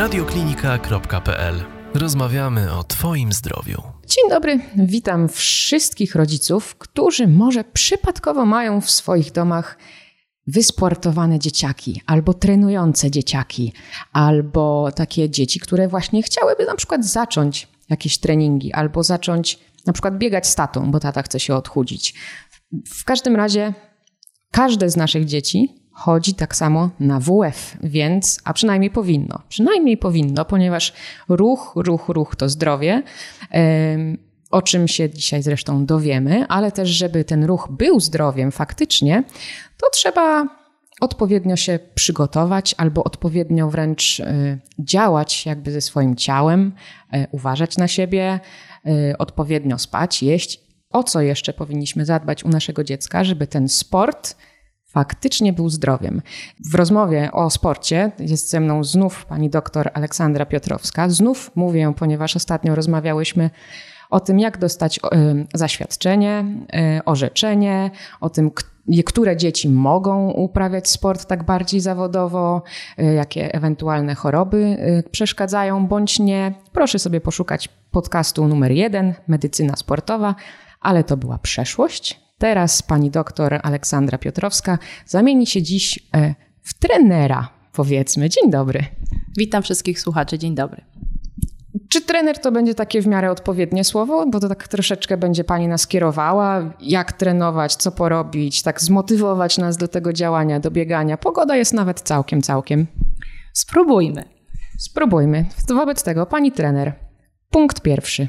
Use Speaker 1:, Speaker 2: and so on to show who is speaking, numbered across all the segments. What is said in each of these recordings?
Speaker 1: radioklinika.pl. Rozmawiamy o Twoim zdrowiu.
Speaker 2: Dzień dobry, witam wszystkich rodziców, którzy może przypadkowo mają w swoich domach wysportowane dzieciaki, albo trenujące dzieciaki, albo takie dzieci, które właśnie chciałyby na przykład zacząć jakieś treningi, albo zacząć na przykład biegać z tatą, bo tata chce się odchudzić. W każdym razie każde z naszych dzieci chodzi tak samo na WF, więc, a przynajmniej powinno, przynajmniej powinno, ponieważ ruch, ruch, ruch to zdrowie, o czym się dzisiaj zresztą dowiemy, ale też, żeby ten ruch był zdrowiem faktycznie, to trzeba odpowiednio się przygotować albo odpowiednio wręcz e, działać jakby ze swoim ciałem, e, uważać na siebie, e, odpowiednio spać, jeść. O co jeszcze powinniśmy zadbać u naszego dziecka, żeby ten sport faktycznie był zdrowiem. W rozmowie o sporcie jest ze mną znów pani doktor Aleksandra Piotrowska. Znów mówię, ponieważ ostatnio rozmawiałyśmy o tym, jak dostać zaświadczenie, orzeczenie, o tym, które dzieci mogą uprawiać sport tak bardziej zawodowo, jakie ewentualne choroby przeszkadzają bądź nie. Proszę sobie poszukać podcastu numer jeden, Medycyna Sportowa, ale to była przeszłość. Teraz pani doktor Aleksandra Piotrowska zamieni się dziś e, w trenera, powiedzmy. Dzień dobry.
Speaker 3: Witam wszystkich słuchaczy, dzień dobry.
Speaker 2: Czy trener to będzie takie w miarę odpowiednie słowo? Bo to tak troszeczkę będzie pani nas kierowała, jak trenować, co porobić, tak zmotywować nas do tego działania, do biegania. Pogoda jest nawet całkiem, całkiem.
Speaker 3: Spróbujmy.
Speaker 2: Spróbujmy. Wobec tego, pani trener, punkt pierwszy.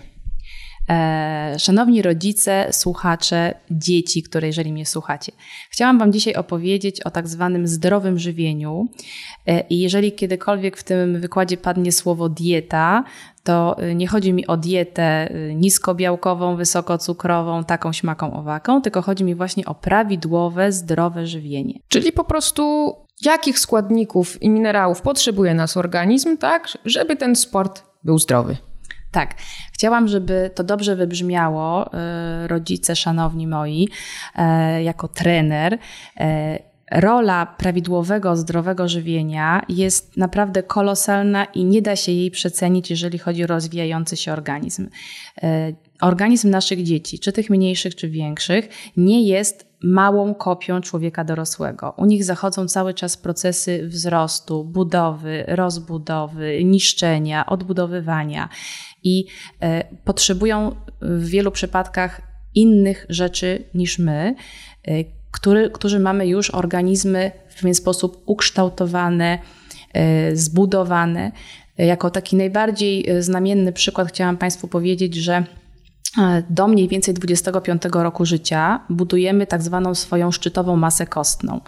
Speaker 3: E, szanowni rodzice, słuchacze, dzieci, które jeżeli mnie słuchacie, chciałam Wam dzisiaj opowiedzieć o tak zwanym zdrowym żywieniu. E, I jeżeli kiedykolwiek w tym wykładzie padnie słowo dieta, to e, nie chodzi mi o dietę niskobiałkową, wysokocukrową, taką śmaką owaką, tylko chodzi mi właśnie o prawidłowe, zdrowe żywienie.
Speaker 2: Czyli po prostu jakich składników i minerałów potrzebuje nasz organizm, tak, żeby ten sport był zdrowy.
Speaker 3: Tak, chciałam, żeby to dobrze wybrzmiało, e, rodzice szanowni moi, e, jako trener. E, rola prawidłowego, zdrowego żywienia jest naprawdę kolosalna i nie da się jej przecenić, jeżeli chodzi o rozwijający się organizm. Organizm naszych dzieci, czy tych mniejszych, czy większych, nie jest małą kopią człowieka dorosłego. U nich zachodzą cały czas procesy wzrostu, budowy, rozbudowy, niszczenia, odbudowywania i e, potrzebują w wielu przypadkach innych rzeczy niż my, e, który, którzy mamy już organizmy w pewien sposób ukształtowane, e, zbudowane. Jako taki najbardziej znamienny przykład chciałam Państwu powiedzieć, że do mniej więcej 25 roku życia budujemy tak zwaną swoją szczytową masę kostną.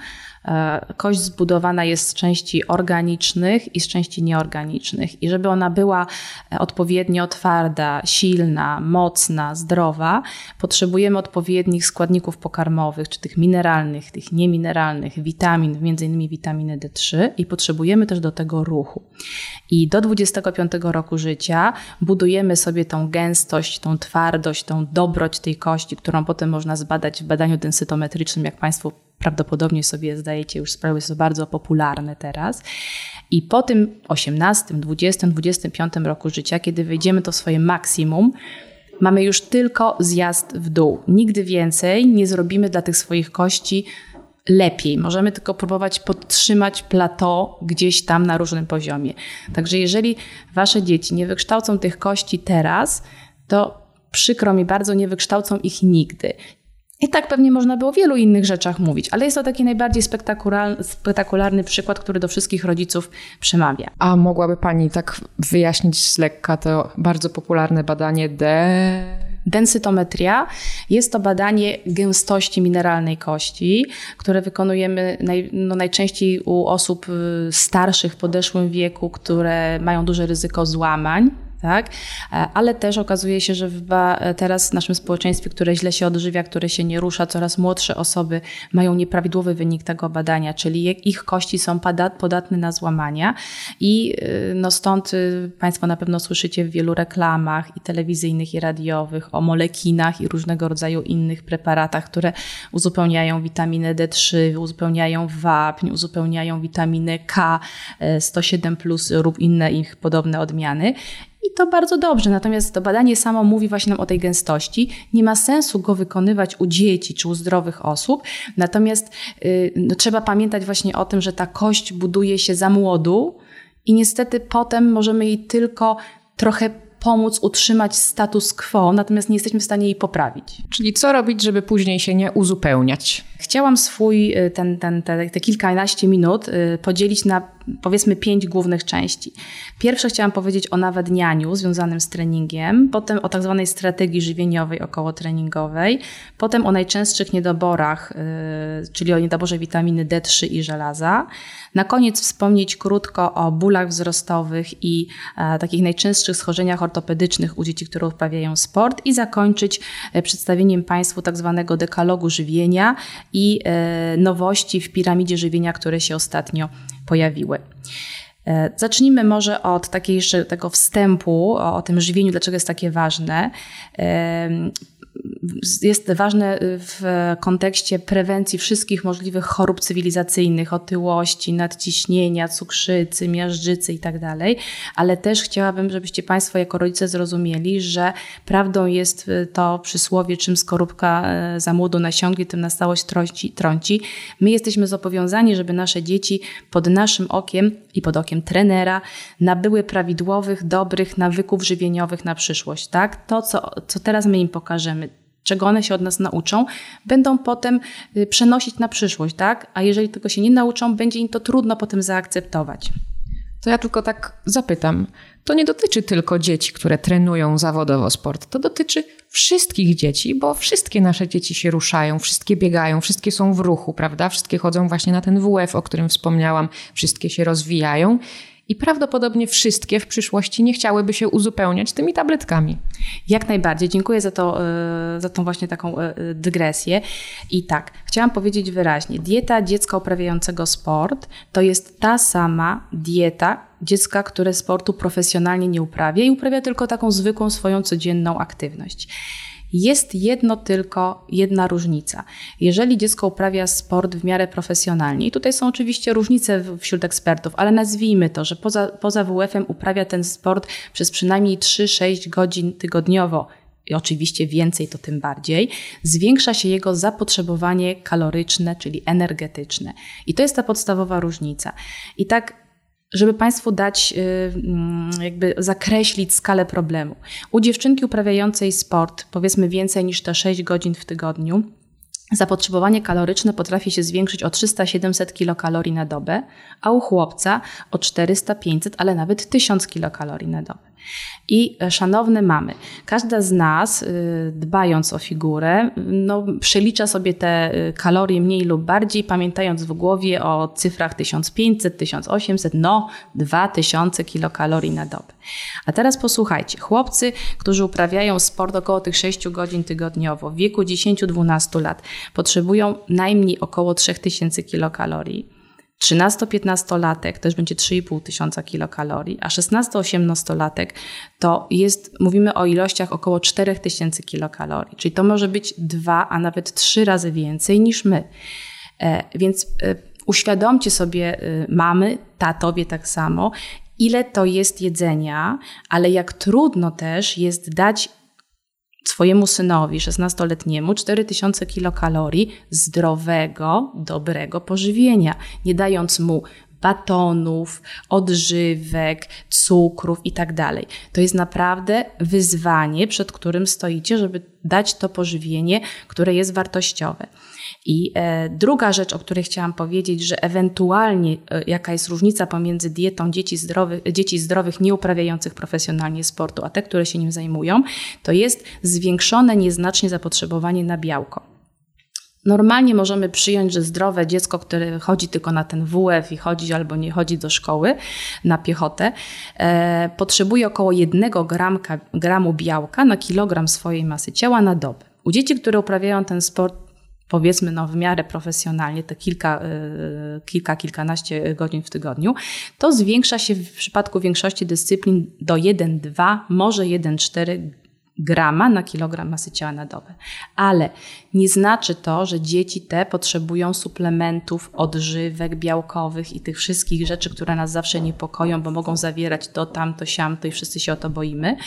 Speaker 3: E, kość zbudowana jest z części organicznych i z części nieorganicznych. I żeby ona była e, odpowiednio twarda, silna, mocna, zdrowa, potrzebujemy odpowiednich składników pokarmowych, czy tych mineralnych, tych niemineralnych, witamin, między innymi witaminy D3 i potrzebujemy też do tego ruchu. I do 25 roku życia budujemy sobie tą gęstość, tą twardość, tą dobroć tej kości, którą potem można zbadać w badaniu densytometrycznym, jak Państwo prawdopodobnie sobie zdajecie już sprawę, to bardzo popularne teraz. I po tym 18, 20, 25 roku życia, kiedy wejdziemy to swoje maksimum, mamy już tylko zjazd w dół. Nigdy więcej nie zrobimy dla tych swoich kości lepiej. Możemy tylko próbować podtrzymać plateau gdzieś tam na różnym poziomie. Także jeżeli wasze dzieci nie wykształcą tych kości teraz, to przykro mi bardzo, nie wykształcą ich nigdy. I tak pewnie można było o wielu innych rzeczach mówić, ale jest to taki najbardziej spektakularny, przykład, który do wszystkich rodziców przemawia.
Speaker 2: A mogłaby Pani tak wyjaśnić z lekka to bardzo popularne badanie D?
Speaker 3: Densytometria jest to badanie gęstości mineralnej kości, które wykonujemy naj, no najczęściej u osób y, starszych w podeszłym wieku, które mają duże ryzyko złamań tak? Ale też okazuje się, że teraz w naszym społeczeństwie, które źle się odżywia, które się nie rusza, coraz młodsze osoby mają nieprawidłowy wynik tego badania, czyli ich kości są podatne na złamania i no stąd Państwo na pewno słyszycie w wielu reklamach i telewizyjnych, i radiowych o molekinach i różnego rodzaju innych preparatach, które uzupełniają witaminę D3, uzupełniają wapń, uzupełniają witaminę K, 107 plus lub inne ich podobne odmiany. I to bardzo dobrze, natomiast to badanie samo mówi właśnie nam o tej gęstości. Nie ma sensu go wykonywać u dzieci czy u zdrowych osób, natomiast yy, no, trzeba pamiętać właśnie o tym, że ta kość buduje się za młodu i niestety potem możemy jej tylko trochę pomóc utrzymać status quo, natomiast nie jesteśmy w stanie jej poprawić.
Speaker 2: Czyli co robić, żeby później się nie uzupełniać?
Speaker 3: Chciałam swój y, ten, ten, te, te kilkanaście minut y, podzielić na powiedzmy pięć głównych części. Pierwsze chciałam powiedzieć o nawadnianiu związanym z treningiem, potem o tak zwanej strategii żywieniowej okołotreningowej, potem o najczęstszych niedoborach, yy, czyli o niedoborze witaminy D3 i żelaza. Na koniec wspomnieć krótko o bólach wzrostowych i e, takich najczęstszych schorzeniach ortopedycznych u dzieci, które uprawiają sport i zakończyć e, przedstawieniem Państwu tak zwanego dekalogu żywienia i e, nowości w piramidzie żywienia, które się ostatnio pojawiły. E, zacznijmy może od takiej, tego wstępu o, o tym żywieniu, dlaczego jest takie ważne jest ważne w kontekście prewencji wszystkich możliwych chorób cywilizacyjnych, otyłości, nadciśnienia, cukrzycy, miażdżycy itd., tak ale też chciałabym, żebyście Państwo jako rodzice zrozumieli, że prawdą jest to przysłowie, czym skorupka e, za młodu nasiągnie, tym na stałość trąci, trąci. My jesteśmy zobowiązani, żeby nasze dzieci pod naszym okiem i pod okiem trenera nabyły prawidłowych, dobrych nawyków żywieniowych na przyszłość. Tak? To, co, co teraz my im pokażemy, czego one się od nas nauczą, będą potem y, przenosić na przyszłość, tak? A jeżeli tego się nie nauczą, będzie im to trudno potem zaakceptować.
Speaker 2: To ja tylko tak zapytam. To nie dotyczy tylko dzieci, które trenują zawodowo sport. To dotyczy wszystkich dzieci, bo wszystkie nasze dzieci się ruszają, wszystkie biegają, wszystkie są w ruchu, prawda? Wszystkie chodzą właśnie na ten WF, o którym wspomniałam, wszystkie się rozwijają i prawdopodobnie wszystkie w przyszłości nie chciałyby się uzupełniać tymi tabletkami.
Speaker 3: Jak najbardziej. Dziękuję za, to, e, za tą właśnie taką e, dygresję. I tak, chciałam powiedzieć wyraźnie, dieta dziecka uprawiającego sport to jest ta sama dieta dziecka, które sportu profesjonalnie nie uprawia i uprawia tylko taką zwykłą swoją codzienną aktywność. Jest jedno tylko, jedna różnica. Jeżeli dziecko uprawia sport w miarę profesjonalnie, i tutaj są oczywiście różnice wśród ekspertów, ale nazwijmy to, że poza, poza WF-em uprawia ten sport przez przynajmniej 3-6 godzin tygodniowo, i oczywiście więcej to tym bardziej, zwiększa się jego zapotrzebowanie kaloryczne, czyli energetyczne. I to jest ta podstawowa różnica. I tak żeby Państwu dać, y, mm, jakby zakreślić skalę problemu. U dziewczynki uprawiającej sport, powiedzmy więcej niż te 6 godzin w tygodniu, Zapotrzebowanie kaloryczne potrafi się zwiększyć o 300-700 kilokalorii na dobę, a u chłopca o 400-500, ale nawet 1000 kilokalorii na dobę. I e, szanowne mamy, każda z nas, y, dbając o figurę, no, przelicza sobie te y, kalorie mniej lub bardziej, pamiętając w głowie o cyfrach 1500, 1800, no 2000 kilokalorii na dobę. A teraz posłuchajcie, chłopcy, którzy uprawiają sport około tych 6 godzin tygodniowo w wieku 10-12 lat, potrzebują najmniej około 3000 kilokalorii 13-15-latek to już będzie 3,5 tysiąca kilokalorii, a 16-18-latek to jest, mówimy o ilościach około 4 tysięcy kilokalorii, czyli to może być dwa, a nawet trzy razy więcej niż my. E, więc e, uświadomcie sobie, e, mamy, tatowie tak samo, ile to jest jedzenia, ale jak trudno też jest dać swojemu synowi, 16-letniemu, 4000 kilokalorii zdrowego, dobrego pożywienia, nie dając mu batonów, odżywek, cukrów i tak. To jest naprawdę wyzwanie, przed którym stoicie, żeby dać to pożywienie, które jest wartościowe. I e, druga rzecz, o której chciałam powiedzieć, że ewentualnie e, jaka jest różnica pomiędzy dietą dzieci zdrowych, dzieci zdrowych nieuprawiających profesjonalnie sportu, a te, które się nim zajmują, to jest zwiększone nieznacznie zapotrzebowanie na białko. Normalnie możemy przyjąć, że zdrowe dziecko, które chodzi tylko na ten WF i chodzi albo nie chodzi do szkoły na piechotę, e, potrzebuje około 1 gramka, gramu białka na kilogram swojej masy ciała na dobę. U dzieci, które uprawiają ten sport powiedzmy no, w miarę profesjonalnie, te kilka, e, kilka, kilkanaście godzin w tygodniu, to zwiększa się w przypadku większości dyscyplin do 1,2, może 1,4 grama na kilogram masy ciała na dobę. Ale nie znaczy to, że dzieci te potrzebują suplementów, odżywek białkowych i tych wszystkich rzeczy, które nas zawsze niepokoją, bo mogą zawierać to, tamto, siamto i wszyscy się o to boimy.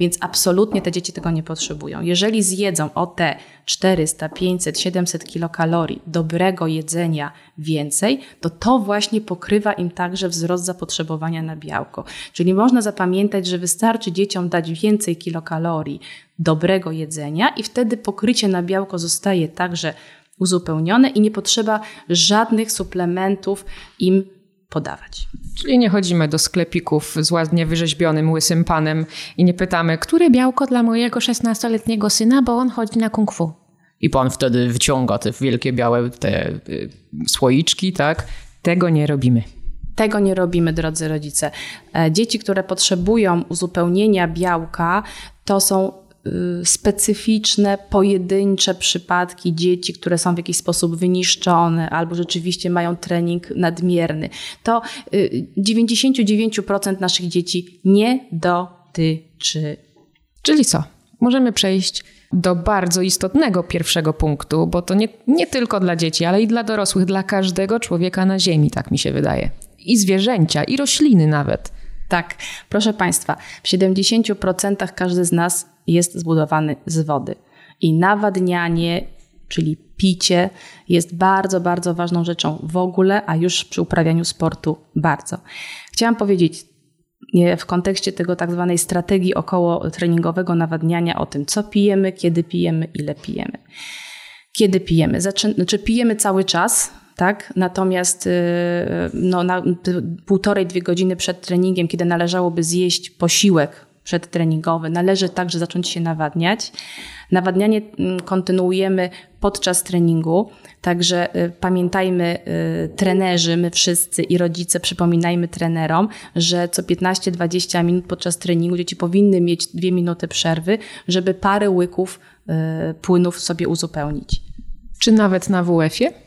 Speaker 3: Więc absolutnie te dzieci tego nie potrzebują. Jeżeli zjedzą o te 400, 500, 700 kilokalorii dobrego jedzenia więcej, to to właśnie pokrywa im także wzrost zapotrzebowania na białko. Czyli można zapamiętać, że wystarczy dzieciom dać więcej kilokalorii dobrego jedzenia i wtedy pokrycie na białko zostaje także uzupełnione i nie potrzeba żadnych suplementów im podawać.
Speaker 2: Czyli nie chodzimy do sklepików z ładnie wyrzeźbionym łysym panem i nie pytamy, które białko dla mojego 16-letniego syna, bo on chodzi na kung fu. I pan wtedy wyciąga te wielkie białe te y, słoiczki, tak? Tego nie robimy.
Speaker 3: Tego nie robimy, drodzy rodzice. E, dzieci, które potrzebują uzupełnienia białka, to są specyficzne, pojedyncze przypadki dzieci, które są w jakiś sposób wyniszczone albo rzeczywiście mają trening nadmierny. To 99% y, naszych dzieci nie dotyczy.
Speaker 2: Czyli co? Możemy przejść do bardzo istotnego pierwszego punktu, bo to nie, nie tylko dla dzieci, ale i dla dorosłych, dla każdego człowieka na Ziemi, tak mi się wydaje. I zwierzęcia, i rośliny nawet.
Speaker 3: Tak, proszę Państwa, w 70% każdy z nas jest zbudowany z wody. I nawadnianie, czyli picie, jest bardzo, bardzo ważną rzeczą w ogóle, a już przy uprawianiu sportu bardzo. Chciałam powiedzieć, w kontekście tego tak zwanej strategii około treningowego nawadniania o tym, co pijemy, kiedy pijemy, ile pijemy. Kiedy pijemy? Zaczyn znaczy pijemy cały czas, tak? Natomiast y, no, na półtorej, dwie godziny przed treningiem, kiedy należałoby zjeść posiłek przedtreningowy, należy także zacząć się nawadniać. Nawadnianie mm, kontynuujemy podczas treningu, także y, pamiętajmy, y, trenerzy, my wszyscy i rodzice, przypominajmy trenerom, że co 15-20 minut podczas treningu dzieci powinny mieć dwie minuty przerwy, żeby parę łyków płynów sobie uzupełnić.
Speaker 2: Czy nawet na WF-ie?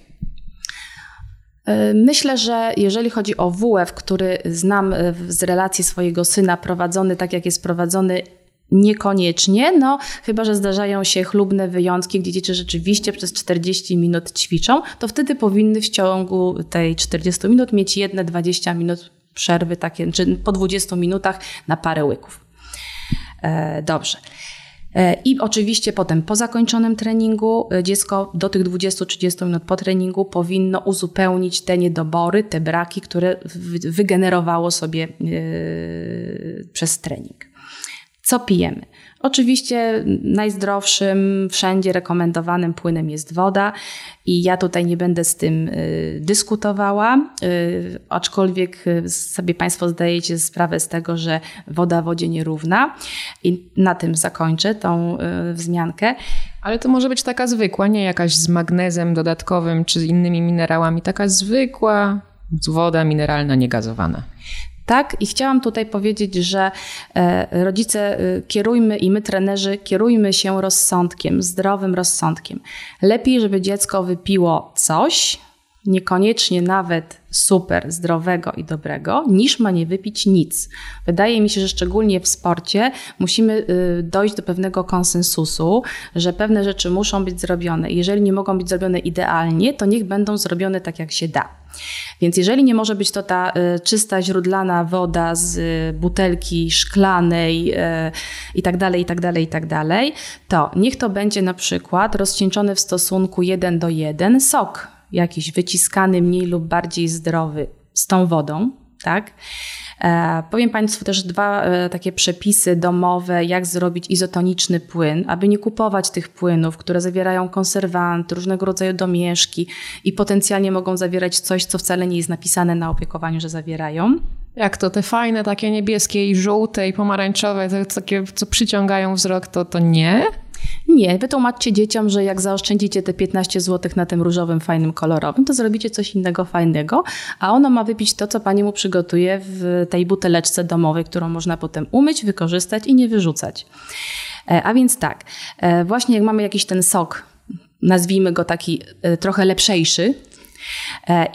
Speaker 3: E, myślę, że jeżeli chodzi o WF, który znam e, z relacji swojego syna, prowadzony tak jak jest prowadzony, Niekoniecznie, no chyba, że zdarzają się chlubne wyjątki, gdzie dzieci rzeczywiście przez 40 minut ćwiczą, to wtedy powinny w ciągu tej 40 minut mieć jedne 20 minut przerwy, takie, czy po 20 minutach na parę łyków. E, dobrze. E, I oczywiście potem po zakończonym treningu e, dziecko do tych 20-30 minut po treningu powinno uzupełnić te niedobory, te braki, które wygenerowało sobie e, przez trening. Co pijemy? Oczywiście najzdrowszym, wszędzie rekomendowanym płynem jest woda i ja tutaj nie będę z tym y, dyskutowała, y, aczkolwiek y, sobie Państwo zdajecie sprawę z tego, że woda wodzie nierówna i na tym zakończę tą wzmiankę.
Speaker 2: Ale to może być taka zwykła, nie jakaś z magnezem dodatkowym czy innymi minerałami, taka zwykła woda mineralna niegazowana.
Speaker 3: Tak, i chciałam tutaj powiedzieć, że e, rodzice e, kierujmy i my, trenerzy, kierujmy się rozsądkiem, zdrowym rozsądkiem. Lepiej, żeby dziecko wypiło coś, niekoniecznie nawet super zdrowego i dobrego, niż ma nie wypić nic. Wydaje mi się, że szczególnie w sporcie musimy y, dojść do pewnego konsensusu, że pewne rzeczy muszą być zrobione. Jeżeli nie mogą być zrobione idealnie, to niech będą zrobione tak, jak się da. Więc jeżeli nie może być to ta y, czysta źródlana woda z y, butelki szklanej i tak dalej, i tak dalej, i tak dalej, to niech to będzie na przykład rozcieńczony w stosunku 1 do 1 sok jakiś wyciskany mniej lub bardziej zdrowy z tą wodą, tak? E, powiem Państwu też dwa e, takie przepisy domowe, jak zrobić izotoniczny płyn, aby nie kupować tych płynów, które zawierają konserwanty, różnego rodzaju domieszki i potencjalnie mogą zawierać coś, co wcale nie jest napisane na opiekowaniu, że zawierają.
Speaker 2: Jak to te fajne, takie niebieskie i żółte i pomarańczowe, takie, co przyciągają wzrok, to, to nie?
Speaker 3: Nie, wytłumaczcie dzieciom, że jak zaoszczędzicie te 15 zł na tym różowym, fajnym, kolorowym, to zrobicie coś innego fajnego, a ono ma wypić to, co pani mu przygotuje w tej buteleczce domowej, którą można potem umyć, wykorzystać i nie wyrzucać. E, a więc tak, e, właśnie jak mamy jakiś ten sok, nazwijmy go taki e, trochę lepszejszy,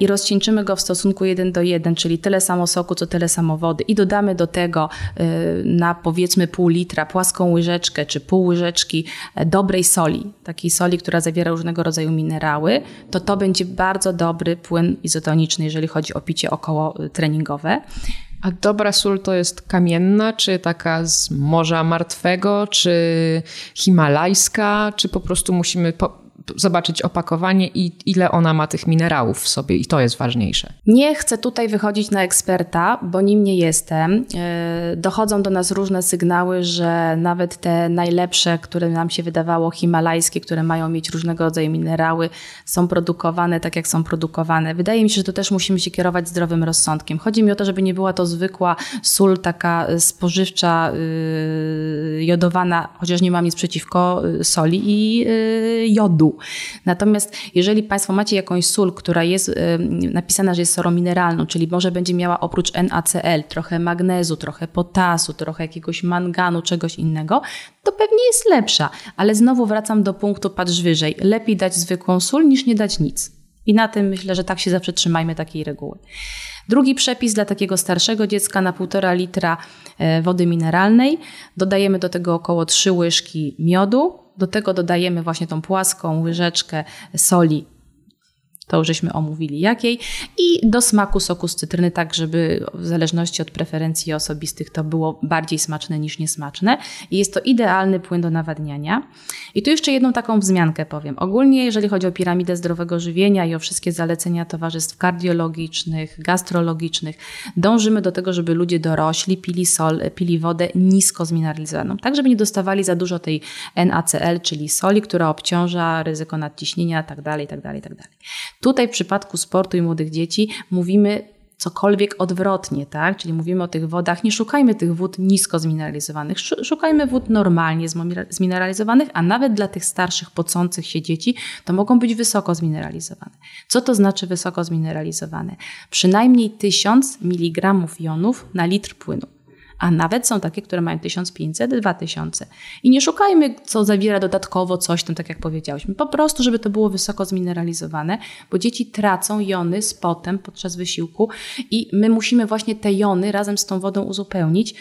Speaker 3: i rozcieńczymy go w stosunku 1 do 1, czyli tyle samo soku, co tyle samo wody. I dodamy do tego na powiedzmy pół litra płaską łyżeczkę czy pół łyżeczki dobrej soli, takiej soli, która zawiera różnego rodzaju minerały, to to będzie bardzo dobry płyn izotoniczny, jeżeli chodzi o picie około treningowe.
Speaker 2: A dobra sól to jest kamienna, czy taka z Morza Martwego, czy himalajska, czy po prostu musimy po zobaczyć opakowanie i ile ona ma tych minerałów w sobie i to jest ważniejsze.
Speaker 3: Nie chcę tutaj wychodzić na eksperta, bo nim nie jestem. E, dochodzą do nas różne sygnały, że nawet te najlepsze, które nam się wydawało himalajskie, które mają mieć różnego rodzaju minerały, są produkowane tak, jak są produkowane. Wydaje mi się, że to też musimy się kierować zdrowym rozsądkiem. Chodzi mi o to, żeby nie była to zwykła sól taka spożywcza, yy, jodowana, chociaż nie mam nic przeciwko soli i yy, Natomiast jeżeli Państwo macie jakąś sól, która jest y, napisana, że jest solą mineralną, czyli może będzie miała oprócz NaCl trochę magnezu, trochę potasu, trochę jakiegoś manganu, czegoś innego, to pewnie jest lepsza. Ale znowu wracam do punktu patrz wyżej. Lepiej dać zwykłą sól niż nie dać nic. I na tym myślę, że tak się zawsze trzymajmy takiej reguły. Drugi przepis dla takiego starszego dziecka na 1,5 litra e, wody mineralnej. Dodajemy do tego około 3 łyżki miodu, do tego dodajemy właśnie tą płaską łyżeczkę soli to już żeśmy omówili jakiej. I do smaku soku z cytryny, tak żeby w zależności od preferencji osobistych to było bardziej smaczne niż niesmaczne. I jest to idealny płyn do nawadniania. I tu jeszcze jedną taką wzmiankę powiem. Ogólnie, jeżeli chodzi o piramidę zdrowego żywienia i o wszystkie zalecenia towarzystw kardiologicznych, gastrologicznych, dążymy do tego, żeby ludzie dorośli pili sol, pili wodę nisko zmineralizowaną, tak żeby nie dostawali za dużo tej NaCl, czyli soli, która obciąża ryzyko nadciśnienia, itd., itd., itd. Tutaj w przypadku sportu i młodych dzieci mówimy cokolwiek odwrotnie, tak? Czyli mówimy o tych wodach, nie szukajmy tych wód nisko zmineralizowanych, szukajmy wód normalnie zmineralizowanych, a nawet dla tych starszych, pocących się dzieci, to mogą być wysoko zmineralizowane. Co to znaczy wysoko zmineralizowane? Przynajmniej 1000 mg jonów na litr płynu a nawet są takie, które mają 1500, 2000. I nie szukajmy, co zawiera dodatkowo coś tam, tak jak powiedziałyśmy. Po prostu, żeby to było wysoko zmineralizowane, bo dzieci tracą jony z potem podczas wysiłku i my musimy właśnie te jony razem z tą wodą uzupełnić,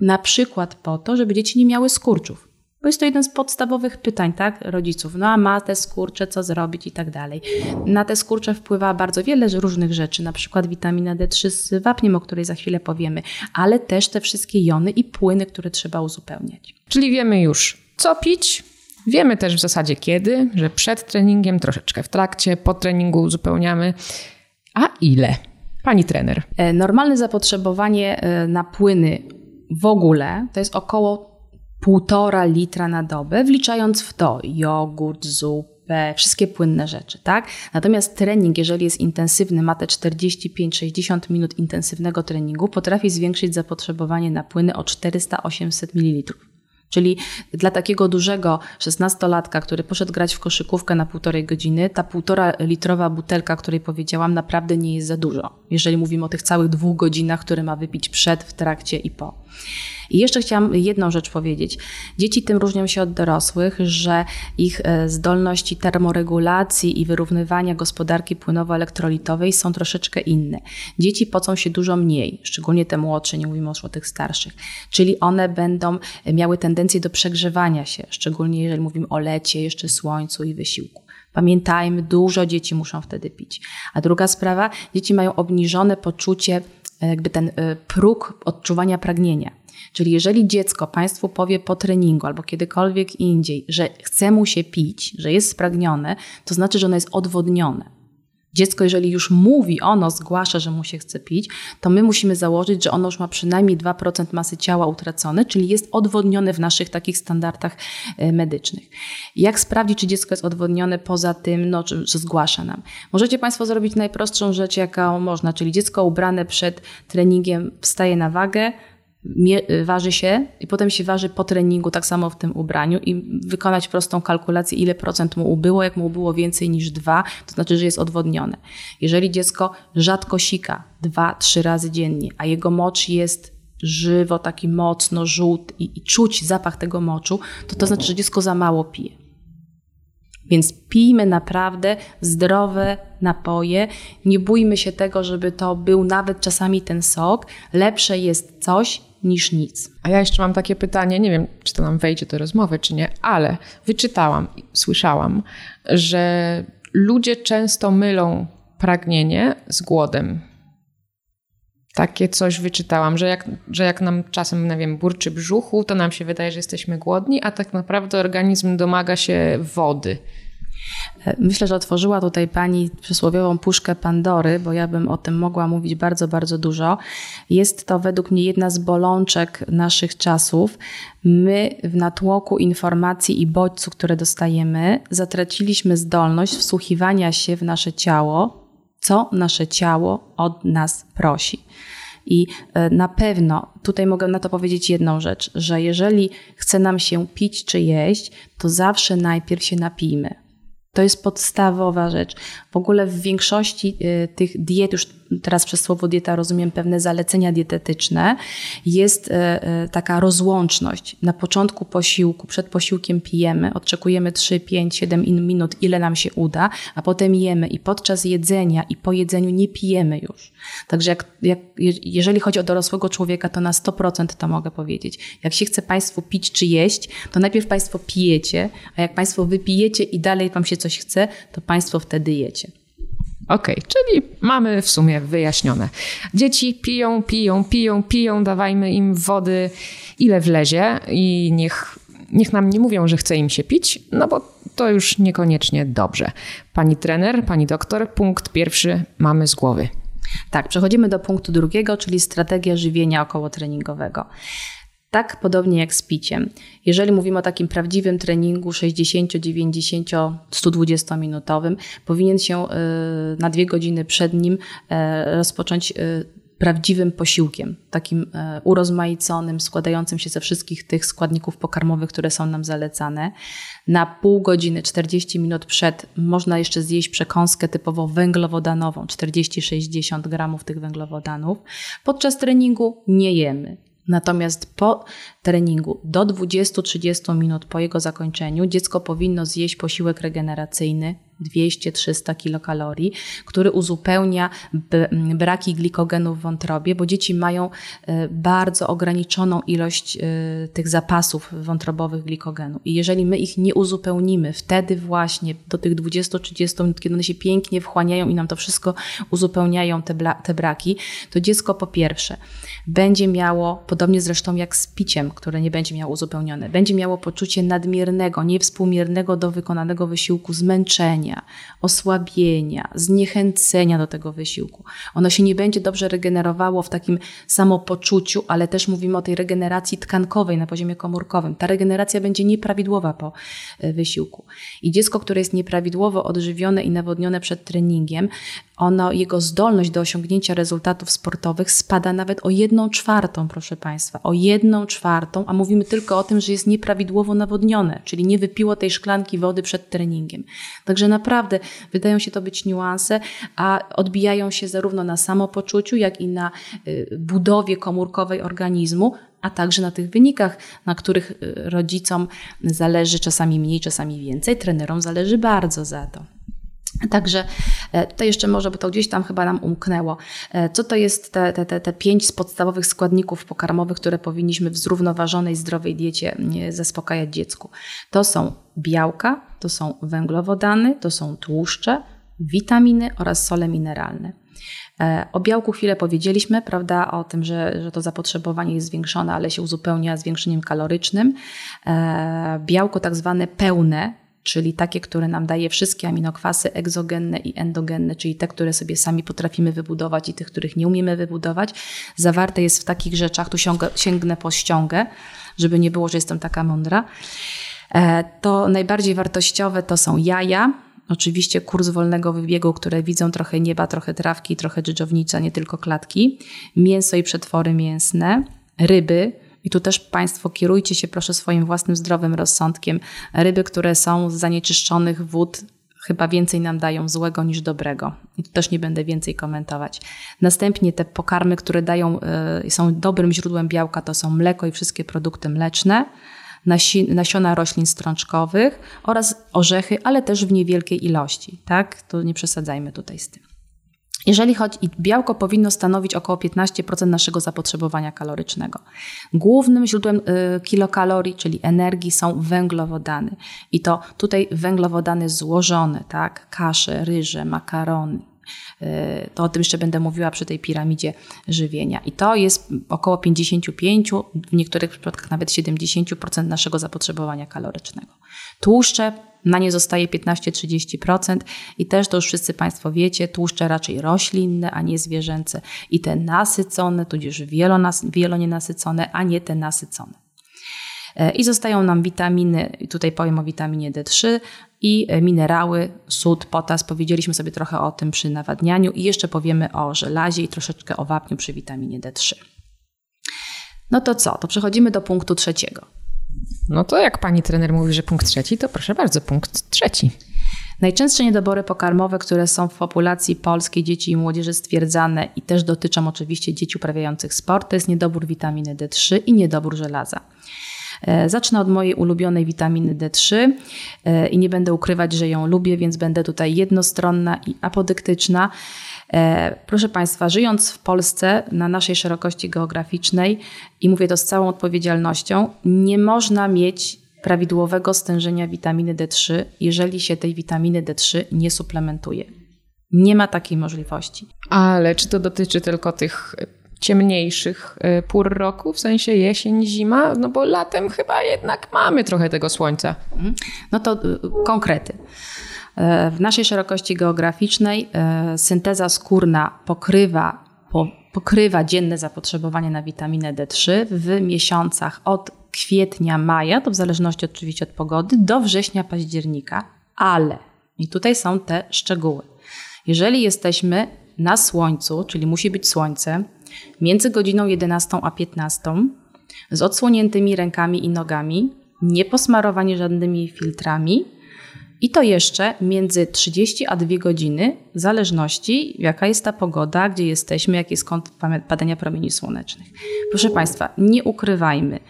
Speaker 3: na przykład po to, żeby dzieci nie miały skurczów. Bo jest to jeden z podstawowych pytań, tak, rodziców. No a ma te skurcze, co zrobić i tak dalej. Na te skurcze wpływa bardzo wiele różnych rzeczy, na przykład witamina D3 z wapniem, o której za chwilę powiemy, ale też te wszystkie jony i płyny, które trzeba uzupełniać.
Speaker 2: Czyli wiemy już, co pić, Wiemy też w zasadzie kiedy, że przed treningiem, troszeczkę w trakcie, po treningu uzupełniamy. A ile? Pani trener.
Speaker 3: E, normalne zapotrzebowanie e, na płyny w ogóle to jest około półtora litra na dobę, wliczając w to jogurt, zupę, wszystkie płynne rzeczy, tak? Natomiast trening, jeżeli jest intensywny, ma te 45-60 minut intensywnego treningu, potrafi zwiększyć zapotrzebowanie na płyny o 400-800 ml. Czyli dla takiego dużego szesnastolatka, który poszedł grać w koszykówkę na półtorej godziny, ta półtora litrowa butelka, której powiedziałam, naprawdę nie jest za dużo. Jeżeli mówimy o tych całych dwóch godzinach, które ma wypić przed, w trakcie i po. I jeszcze chciałam jedną rzecz powiedzieć. Dzieci tym różnią się od dorosłych, że ich e, zdolności termoregulacji i wyrównywania gospodarki płynowo-elektrolitowej są troszeczkę inne. Dzieci pocą się dużo mniej, szczególnie te młodsze, nie mówimy o tych starszych. Czyli one będą miały tendencję do przegrzewania się, szczególnie jeżeli mówimy o lecie, jeszcze słońcu i wysiłku. Pamiętajmy, dużo dzieci muszą wtedy pić. A druga sprawa, dzieci mają obniżone poczucie, jakby ten e, próg odczuwania pragnienia. Czyli jeżeli dziecko Państwu powie po treningu albo kiedykolwiek indziej, że chce mu się pić, że jest spragnione, to znaczy, że ono jest odwodnione. Dziecko, jeżeli już mówi, ono zgłasza, że mu się chce pić, to my musimy założyć, że ono już ma przynajmniej 2% masy ciała utracone, czyli jest odwodnione w naszych takich standardach e, medycznych. Jak sprawdzić, czy dziecko jest odwodnione poza tym, no, że zgłasza nam? Możecie Państwo zrobić najprostszą rzecz, jaką można, czyli dziecko ubrane przed treningiem wstaje na wagę, waży się i potem się waży po treningu, tak samo w tym ubraniu i wykonać prostą kalkulację, ile procent mu ubyło. Jak mu ubyło więcej niż dwa, to znaczy, że jest odwodnione. Jeżeli dziecko rzadko sika, dwa, trzy razy dziennie, a jego mocz jest żywo, taki mocno żółt i, i czuć zapach tego moczu, to to znaczy, że dziecko za mało pije. Więc pijmy naprawdę zdrowe napoje. Nie bójmy się tego, żeby to był nawet czasami ten sok. Lepsze jest coś niż nic.
Speaker 2: A ja jeszcze mam takie pytanie, nie wiem, czy to nam wejdzie do rozmowy, czy nie, ale wyczytałam, słyszałam, że ludzie często mylą pragnienie z głodem. Takie coś wyczytałam, że jak, że jak nam czasem, nie wiem, burczy brzuchu, to nam się wydaje, że jesteśmy głodni, a tak naprawdę organizm domaga się wody.
Speaker 3: Myślę, że otworzyła tutaj Pani przysłowiową puszkę Pandory, bo ja bym o tym mogła mówić bardzo, bardzo dużo. Jest to według mnie jedna z bolączek naszych czasów. My w natłoku informacji i bodźców, które dostajemy, zatraciliśmy zdolność wsłuchiwania się w nasze ciało, co nasze ciało od nas prosi. I e, na pewno tutaj mogę na to powiedzieć jedną rzecz, że jeżeli chce nam się pić czy jeść, to zawsze najpierw się napijmy. To jest podstawowa rzecz. W ogóle w większości y, tych diet, już teraz przez słowo dieta rozumiem pewne zalecenia dietetyczne, jest y, y, taka rozłączność. Na początku posiłku, przed posiłkiem pijemy, odczekujemy 3, 5, 7 minut, ile nam się uda, a potem jemy i podczas jedzenia i po jedzeniu nie pijemy już. Także jak, jak, jeżeli chodzi o dorosłego człowieka, to na 100% to mogę powiedzieć. Jak się chce Państwu pić czy jeść, to najpierw Państwo pijecie, a jak Państwo wypijecie i dalej Wam się coś chce, to Państwo wtedy jecie.
Speaker 2: Okej, okay, czyli mamy w sumie wyjaśnione. Dzieci piją, piją, piją, piją, dawajmy im wody ile wlezie i niech, niech nam nie mówią, że chce im się pić, no bo to już niekoniecznie dobrze. Pani trener, pani doktor, punkt pierwszy mamy z głowy.
Speaker 3: Tak, przechodzimy do punktu drugiego, czyli strategia żywienia okołotreningowego. Tak podobnie jak z piciem. Jeżeli mówimy o takim prawdziwym treningu 60, 90, 120 minutowym, powinien się y, na dwie godziny przed nim y, rozpocząć y, prawdziwym posiłkiem, takim urozmaiconym, składającym się ze wszystkich tych składników pokarmowych, które są nam zalecane. Na pół godziny, 40 minut przed można jeszcze zjeść przekąskę typowo węglowodanową, 40-60 gramów tych węglowodanów. Podczas treningu nie jemy. Natomiast po treningu do 20-30 minut po jego zakończeniu dziecko powinno zjeść posiłek regeneracyjny 200-300 kilokalorii, który uzupełnia braki glikogenu w wątrobie, bo dzieci mają e, bardzo ograniczoną ilość e, tych zapasów wątrobowych glikogenu. I jeżeli my ich nie uzupełnimy wtedy właśnie do tych 20-30 minut, kiedy one się pięknie wchłaniają i nam to wszystko uzupełniają, te, te braki, to dziecko po pierwsze będzie miało, podobnie zresztą jak z piciem, które nie będzie miało uzupełnione, będzie miało poczucie nadmiernego, niewspółmiernego do wykonanego wysiłku, zmęczenia, osłabienia, zniechęcenia do tego wysiłku. Ono się nie będzie dobrze regenerowało w takim samopoczuciu, ale też mówimy o tej regeneracji tkankowej na poziomie komórkowym. Ta regeneracja będzie nieprawidłowa po e, wysiłku. I dziecko, które jest nieprawidłowo odżywione i nawodnione przed treningiem, ono, jego zdolność do osiągnięcia rezultatów sportowych spada nawet o jedną czwartą, proszę Państwa, o jedną czwartą, a mówimy tylko o tym, że jest nieprawidłowo nawodnione, czyli nie wypiło tej szklanki wody przed treningiem. Także naprawdę wydają się to być niuanse, a odbijają się zarówno na samopoczuciu, jak i na y, budowie komórkowej organizmu, a także na tych wynikach, na których y, rodzicom zależy czasami mniej, czasami więcej, trenerom zależy bardzo za to. Także e, to jeszcze może, bo to gdzieś tam chyba nam umknęło. E, co to jest te, te, te, pięć podstawowych składników pokarmowych, które powinniśmy w zrównoważonej, zdrowej diecie zaspokajać dziecku? To są białka, to są węglowodany, to są tłuszcze, witaminy oraz sole mineralne. E, o białku chwilę powiedzieliśmy, prawda, o tym, że, że to zapotrzebowanie jest zwiększone, ale się uzupełnia zwiększeniem kalorycznym. Białko tak zwane pełne, czyli takie, które nam daje wszystkie aminokwasy egzogenne i endogenne, czyli te, które sobie sami potrafimy wybudować i tych, których nie umiemy wybudować, zawarte jest w takich rzeczach, tu sięgnę po ściągę, żeby nie było, że jestem taka mądra. E, to najbardziej wartościowe to są jaja, oczywiście kurs wolnego wybiegu, które widzą trochę nieba, trochę trawki, trochę dżdżownica, nie tylko klatki, mięso i przetwory mięsne, ryby, i tu też Państwo kierujcie się proszę swoim własnym zdrowym rozsądkiem. Ryby, które są z zanieczyszczonych wód, chyba więcej nam dają złego niż dobrego. I tu też nie będę więcej komentować. Następnie te pokarmy, które dają, y, są dobrym źródłem białka, to są mleko i wszystkie produkty mleczne, nasiona roślin strączkowych oraz orzechy, ale też w niewielkiej ilości. Tak? To nie przesadzajmy tutaj z tym. Jeżeli chodzi, białko powinno stanowić około 15% naszego zapotrzebowania kalorycznego. Głównym źródłem y, kilokalorii, czyli energii, są węglowodany. I to tutaj węglowodany złożone, tak? Kasze, ryże, makarony. Y, to o tym jeszcze będę mówiła przy tej piramidzie żywienia. I to jest około 55, w niektórych przypadkach nawet 70% naszego zapotrzebowania kalorycznego. Tłuszcze na nie zostaje 15-30% i też to już wszyscy Państwo wiecie, tłuszcze raczej roślinne, a nie zwierzęce i te nasycone, tudzież wielonienasycone, a nie te nasycone. E, I zostają nam witaminy, tutaj powiem o witaminie D3 i e, minerały, sód, potas. Powiedzieliśmy sobie trochę o tym przy nawadnianiu i jeszcze powiemy o żelazie i troszeczkę o wapniu przy witaminie D3. No to co? To przechodzimy do punktu trzeciego.
Speaker 2: No to jak pani trener mówi, że punkt trzeci, to proszę bardzo, punkt trzeci.
Speaker 3: Najczęstsze niedobory pokarmowe, które są w populacji polskiej dzieci i młodzieży stwierdzane i też dotyczą oczywiście dzieci uprawiających sport, to jest niedobór witaminy D3 i niedobór żelaza. E, zacznę od mojej ulubionej witaminy D3 e, i nie będę ukrywać, że ją lubię, więc będę tutaj jednostronna i apodyktyczna. E, proszę Państwa, żyjąc w Polsce na naszej szerokości geograficznej i mówię to z całą odpowiedzialnością, nie można mieć prawidłowego stężenia witaminy D3, jeżeli się tej witaminy D3 nie suplementuje. Nie ma takiej możliwości.
Speaker 2: Ale czy to dotyczy tylko tych ciemniejszych e, pór roku, w sensie jesień, zima? No bo latem chyba jednak mamy trochę tego słońca. Mhm.
Speaker 3: No to y, konkrety. E, w naszej szerokości geograficznej e, synteza skórna pokrywa, pokrywa dzienne zapotrzebowanie na witaminę D3 w miesiącach od kwietnia, maja, to w zależności oczywiście od pogody, do września, października, ale, i tutaj są te szczegóły. Jeżeli jesteśmy na słońcu, czyli musi być słońce, między godziną 11 a 15, z odsłoniętymi rękami i nogami, nie posmarowani żadnymi filtrami, i to jeszcze między 30 a 2 godziny, w zależności jaka jest ta pogoda, gdzie jesteśmy, jaki jest kąt padania promieni słonecznych. Proszę Państwa, nie ukrywajmy.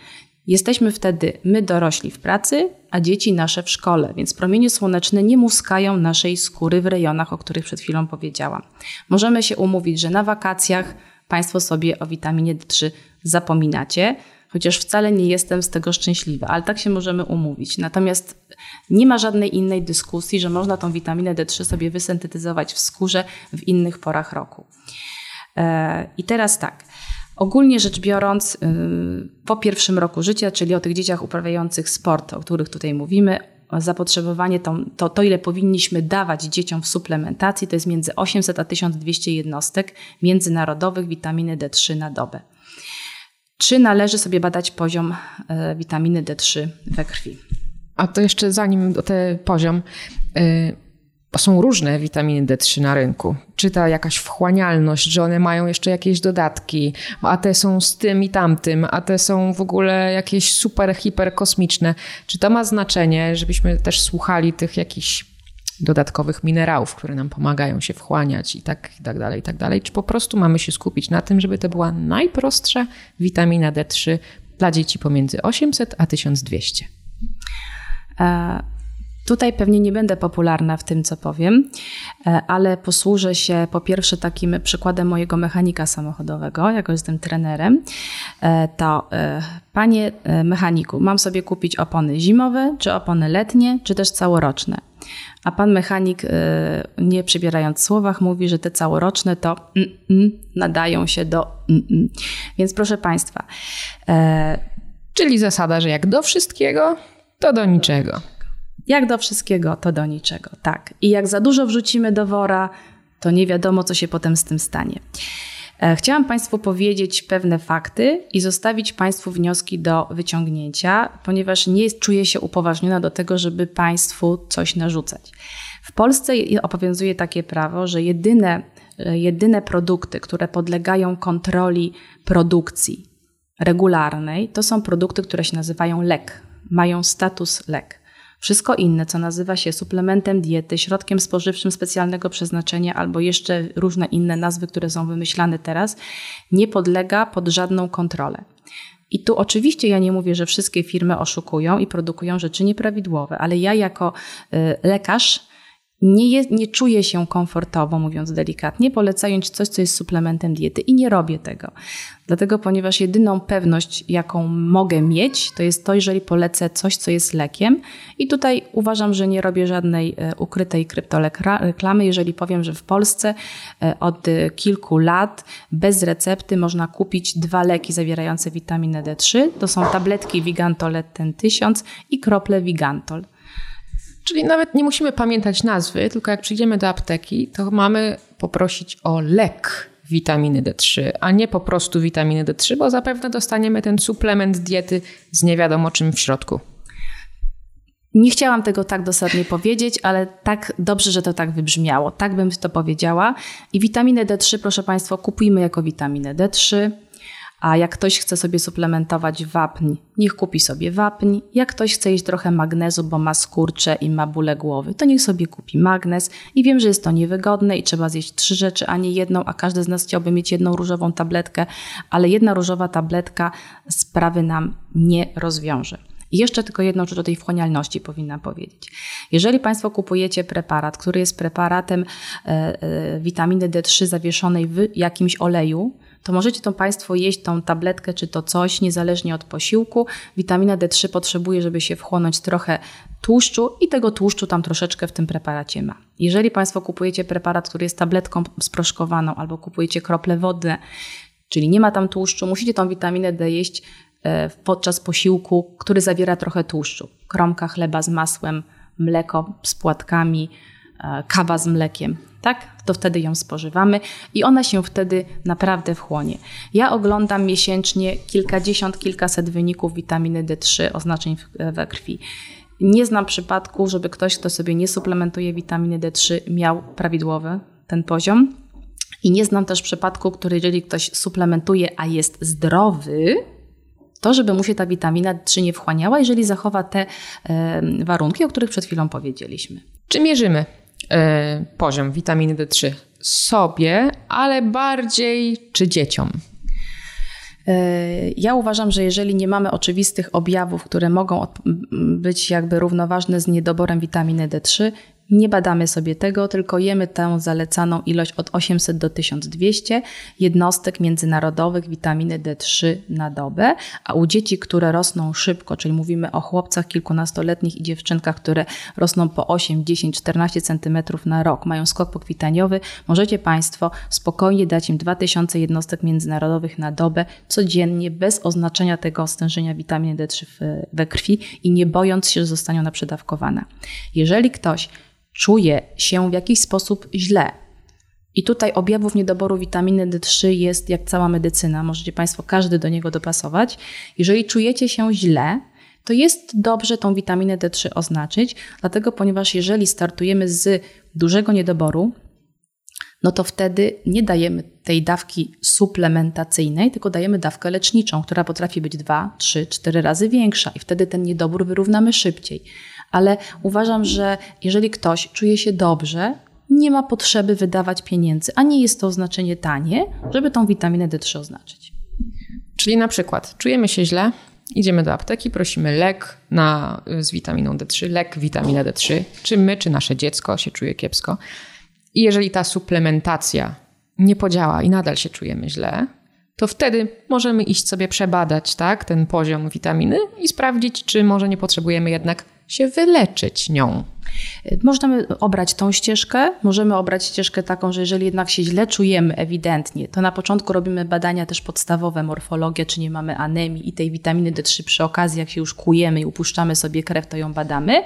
Speaker 3: Jesteśmy wtedy my dorośli w pracy, a dzieci nasze w szkole, więc promienie słoneczne nie muskają naszej skóry w rejonach, o których przed chwilą powiedziałam. Możemy się umówić, że na wakacjach Państwo sobie o witaminie D3 zapominacie, chociaż wcale nie jestem z tego szczęśliwa, ale tak się możemy umówić. Natomiast nie ma żadnej innej dyskusji, że można tą witaminę D3 sobie wysyntetyzować w skórze w innych porach roku. E, I teraz tak. Ogólnie rzecz biorąc, y, po pierwszym roku życia, czyli o tych dzieciach uprawiających sport, o których tutaj mówimy, zapotrzebowanie, to, to, to ile powinniśmy dawać dzieciom w suplementacji, to jest między 800 a 1200 jednostek międzynarodowych witaminy D3 na dobę. Czy należy sobie badać poziom e, witaminy D3 we krwi?
Speaker 2: A to jeszcze zanim do ten poziom, y, są różne witaminy D3 na rynku. Czy ta jakaś wchłanialność, że one mają jeszcze jakieś dodatki, a te są z tym i tamtym, a te są w ogóle jakieś super, hiper kosmiczne. Czy to ma znaczenie, żebyśmy też słuchali tych jakichś dodatkowych minerałów, które nam pomagają się wchłaniać i tak, i tak dalej, i tak dalej? Czy po prostu mamy się skupić na tym, żeby to była najprostsza witamina D3 dla dzieci pomiędzy 800 a 1200?
Speaker 3: Tutaj pewnie nie będę popularna w tym, co powiem, e, ale posłużę się po pierwsze takim przykładem mojego mechanika samochodowego, jako jestem trenerem. E, to, e, panie mechaniku, mam sobie kupić opony zimowe, czy opony letnie, czy też całoroczne. A pan mechanik, nie przybierając słowach, mówi, że te całoroczne to mm, mm, nadają się do. Mm, Więc proszę państwa.
Speaker 2: Czyli zasada, że jak do wszystkiego, to do niczego.
Speaker 3: Jak do wszystkiego, to do niczego. Tak. I jak za dużo wrzucimy do wora, to nie wiadomo, co się potem z tym stanie. E, chciałam Państwu powiedzieć pewne fakty i zostawić Państwu wnioski do wyciągnięcia, ponieważ nie czuję się upoważniona do tego, żeby Państwu coś narzucać. W Polsce obowiązuje takie prawo, że jedyne, e, jedyne produkty, które podlegają kontroli produkcji regularnej to są produkty, które się nazywają lek, mają status lek. Wszystko inne, co nazywa się suplementem diety, środkiem spożywczym specjalnego przeznaczenia albo jeszcze różne inne nazwy, które są wymyślane teraz, nie podlega pod żadną kontrolę. I tu oczywiście ja nie mówię, że wszystkie firmy oszukują i produkują rzeczy nieprawidłowe, ale ja jako y, lekarz nie, je, nie czuję się komfortowo, mówiąc delikatnie, polecając coś, co jest suplementem diety i nie robię tego. Dlatego, ponieważ jedyną pewność, jaką mogę mieć, to jest to, jeżeli polecę coś, co jest lekiem. I tutaj uważam, że nie robię żadnej e, ukrytej kryptoreklamy, jeżeli powiem, że w Polsce e, od kilku lat bez recepty można kupić dwa leki zawierające witaminę D3. To są tabletki Vigantol ten 1000 i krople Vigantol.
Speaker 2: Czyli nawet nie musimy pamiętać nazwy, tylko jak przyjdziemy do apteki, to mamy poprosić o lek witaminy D3, a nie po prostu witaminy D3, bo zapewne dostaniemy ten suplement diety z nie wiadomo czym w środku.
Speaker 3: Nie chciałam tego tak dosadnie powiedzieć, ale tak dobrze, że to tak wybrzmiało. Tak bym to powiedziała. I witaminę D3, proszę Państwa, kupujmy jako witaminę D3. A jak ktoś chce sobie suplementować wapń, niech kupi sobie wapń. Jak ktoś chce jeść trochę magnezu, bo ma skurcze i ma bóle głowy, to niech sobie kupi magnez. I wiem, że jest to niewygodne i trzeba zjeść trzy rzeczy, a nie jedną, a każdy z nas chciałby mieć jedną różową tabletkę, ale jedna różowa tabletka sprawy nam nie rozwiąże. I jeszcze tylko jedną rzecz o tej wchłanialności powinnam powiedzieć. Jeżeli Państwo kupujecie preparat, który jest preparatem e, e, witaminy D3 zawieszonej w jakimś oleju, to możecie to Państwo jeść tą tabletkę czy to coś, niezależnie od posiłku. Witamina D3 potrzebuje, żeby się wchłonąć trochę tłuszczu i tego tłuszczu tam troszeczkę w tym preparacie ma. Jeżeli Państwo kupujecie preparat, który jest tabletką sproszkowaną albo kupujecie krople wodne, czyli nie ma tam tłuszczu, musicie tą witaminę D jeść e, podczas posiłku, który zawiera trochę tłuszczu. Kromka chleba z masłem, mleko z płatkami, e, kawa z mlekiem tak? To wtedy ją spożywamy i ona się wtedy naprawdę wchłonie. Ja oglądam miesięcznie kilkadziesiąt, kilkaset wyników witaminy D3, oznaczeń we krwi. Nie znam przypadku, żeby ktoś, kto sobie nie suplementuje witaminy D3, miał prawidłowy ten poziom. I nie znam też przypadku, który jeżeli ktoś suplementuje, a jest zdrowy, to żeby mu się ta witamina D3 nie wchłaniała, jeżeli zachowa te e, warunki, o których przed chwilą powiedzieliśmy.
Speaker 2: Czy mierzymy poziom witaminy D3 sobie, ale bardziej czy dzieciom?
Speaker 3: E, ja uważam, że jeżeli nie mamy oczywistych objawów, które mogą być jakby równoważne z niedoborem witaminy D3, nie badamy sobie tego, tylko jemy tę zalecaną ilość od 800 do 1200 jednostek międzynarodowych witaminy D3 na dobę, a u dzieci, które rosną szybko, czyli mówimy o chłopcach kilkunastoletnich i dziewczynkach, które rosną po 8, 10, 14 cm na rok, mają skok pokwitaniowy, możecie Państwo spokojnie dać im 2000 jednostek międzynarodowych na dobę codziennie, bez oznaczenia tego stężenia witaminy D3 we krwi i nie bojąc się, że zostaną na przedawkowane. Jeżeli ktoś czuje się w jakiś sposób źle. I tutaj objawów niedoboru witaminy D3 jest jak cała medycyna. Możecie Państwo każdy do niego dopasować. Jeżeli czujecie się źle, to jest dobrze tą witaminę D3 oznaczyć, dlatego ponieważ jeżeli startujemy z dużego niedoboru, no to wtedy nie dajemy tej dawki suplementacyjnej, tylko dajemy dawkę leczniczą, która potrafi być 2, 3, 4 razy większa i wtedy ten niedobór wyrównamy szybciej ale uważam, że jeżeli ktoś czuje się dobrze, nie ma potrzeby wydawać pieniędzy, a nie jest to oznaczenie tanie, żeby tą witaminę D3 oznaczyć.
Speaker 2: Czyli na przykład czujemy się źle, idziemy do apteki, prosimy lek na, z witaminą D3, lek witaminę D3, czy my, czy nasze dziecko się czuje kiepsko. I jeżeli ta suplementacja nie podziała i nadal się czujemy źle, to wtedy możemy iść sobie przebadać tak, ten poziom witaminy i sprawdzić, czy może nie potrzebujemy jednak się wyleczyć nią.
Speaker 3: Możemy obrać tą ścieżkę, możemy obrać ścieżkę taką, że jeżeli jednak się źle czujemy ewidentnie, to na początku robimy badania też podstawowe, morfologię, czy nie mamy anemii i tej witaminy D3 przy okazji, jak się już kujemy i upuszczamy sobie krew, to ją badamy,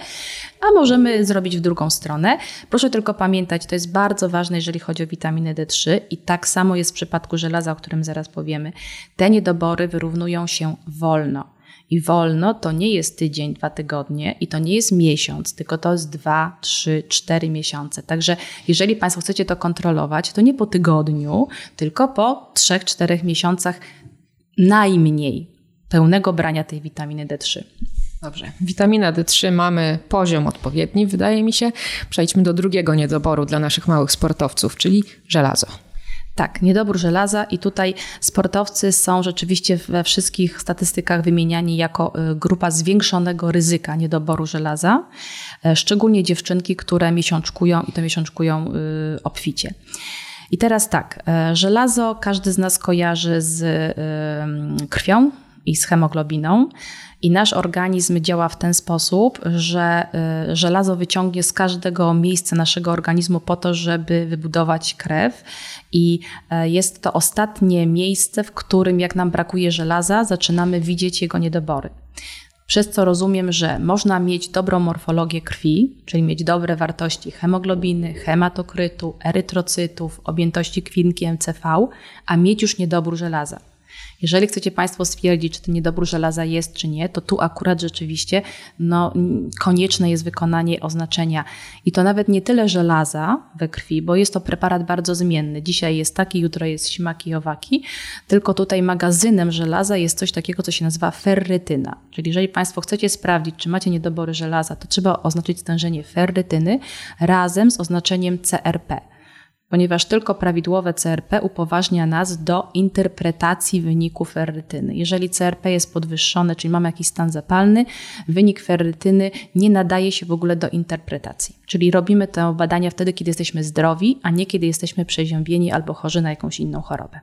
Speaker 3: a możemy zrobić w drugą stronę. Proszę tylko pamiętać, to jest bardzo ważne, jeżeli chodzi o witaminę D3 i tak samo jest w przypadku żelaza, o którym zaraz powiemy. Te niedobory wyrównują się wolno. I wolno to nie jest tydzień, dwa tygodnie i to nie jest miesiąc, tylko to jest dwa, trzy, cztery miesiące. Także jeżeli Państwo chcecie to kontrolować, to nie po tygodniu, tylko po trzech, czterech miesiącach najmniej pełnego brania tej witaminy D3.
Speaker 2: Dobrze. Witamina D3 mamy poziom odpowiedni, wydaje mi się. Przejdźmy do drugiego niedoboru dla naszych małych sportowców, czyli żelazo.
Speaker 3: Tak, niedobór żelaza i tutaj sportowcy są rzeczywiście we wszystkich statystykach wymieniani jako y, grupa zwiększonego ryzyka niedoboru żelaza, e, szczególnie dziewczynki, które miesiączkują i to miesiączkują y, obficie. I teraz tak, e, żelazo każdy z nas kojarzy z y, krwią i z hemoglobiną. I nasz organizm działa w ten sposób, że y, żelazo wyciągnie z każdego miejsca naszego organizmu po to, żeby wybudować krew. I e, jest to ostatnie miejsce, w którym, jak nam brakuje żelaza, zaczynamy widzieć jego niedobory. Przez co rozumiem, że można mieć dobrą morfologię krwi, czyli mieć dobre wartości hemoglobiny, hematokrytu, erytrocytów, objętości kwinki MCV, a mieć już niedobór żelaza. Jeżeli chcecie Państwo stwierdzić, czy ten niedobór żelaza jest, czy nie, to tu akurat rzeczywiście no, konieczne jest wykonanie oznaczenia. I to nawet nie tyle żelaza we krwi, bo jest to preparat bardzo zmienny. Dzisiaj jest taki, jutro jest śmaki i owaki, tylko tutaj magazynem żelaza jest coś takiego, co się nazywa ferrytyna. Czyli jeżeli Państwo chcecie sprawdzić, czy macie niedobory żelaza, to trzeba oznaczyć stężenie ferrytyny razem z oznaczeniem CRP ponieważ tylko prawidłowe CRP upoważnia nas do interpretacji wyniku ferrytyny. Jeżeli CRP jest podwyższone, czyli mamy jakiś stan zapalny, wynik ferrytyny nie nadaje się w ogóle do interpretacji. Czyli robimy te badania wtedy, kiedy jesteśmy zdrowi, a nie kiedy jesteśmy przeziębieni albo chorzy na jakąś inną chorobę.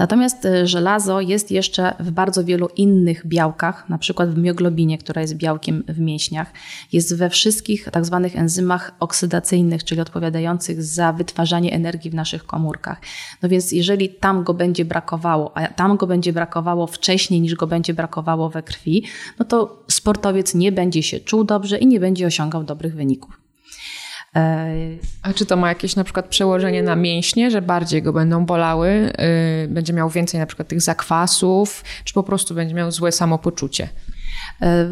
Speaker 3: Natomiast e, żelazo jest jeszcze w bardzo wielu innych białkach, na przykład w mioglobinie, która jest białkiem w mięśniach. Jest we wszystkich tak zwanych enzymach oksydacyjnych, czyli odpowiadających za wytwarzanie energii w naszych komórkach. No więc jeżeli tam go będzie brakowało, a tam go będzie brakowało wcześniej niż go będzie brakowało we krwi, no to sportowiec nie będzie się czuł dobrze i nie będzie osiągał dobrych wyników.
Speaker 2: A czy to ma jakieś na przykład przełożenie na mięśnie, że bardziej go będą bolały, y, będzie miał więcej na przykład tych zakwasów, czy po prostu będzie miał złe samopoczucie?
Speaker 3: E,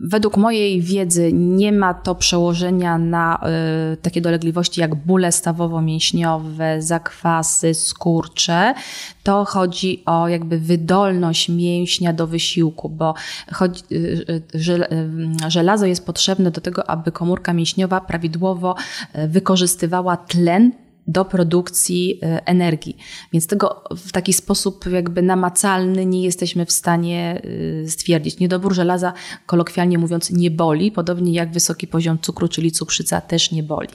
Speaker 3: według mojej wiedzy nie ma to przełożenia na e, takie dolegliwości jak bóle stawowo-mięśniowe, zakwasy, skurcze. To chodzi o jakby wydolność mięśnia do wysiłku, bo e, żelazo jest potrzebne do tego, aby komórka mięśniowa prawidłowo wykorzystywała tlen do produkcji e, energii. Więc tego w taki sposób jakby namacalny nie jesteśmy w stanie e, stwierdzić. Niedobór żelaza, kolokwialnie mówiąc, nie boli, podobnie jak wysoki poziom cukru, czyli cukrzyca też nie boli.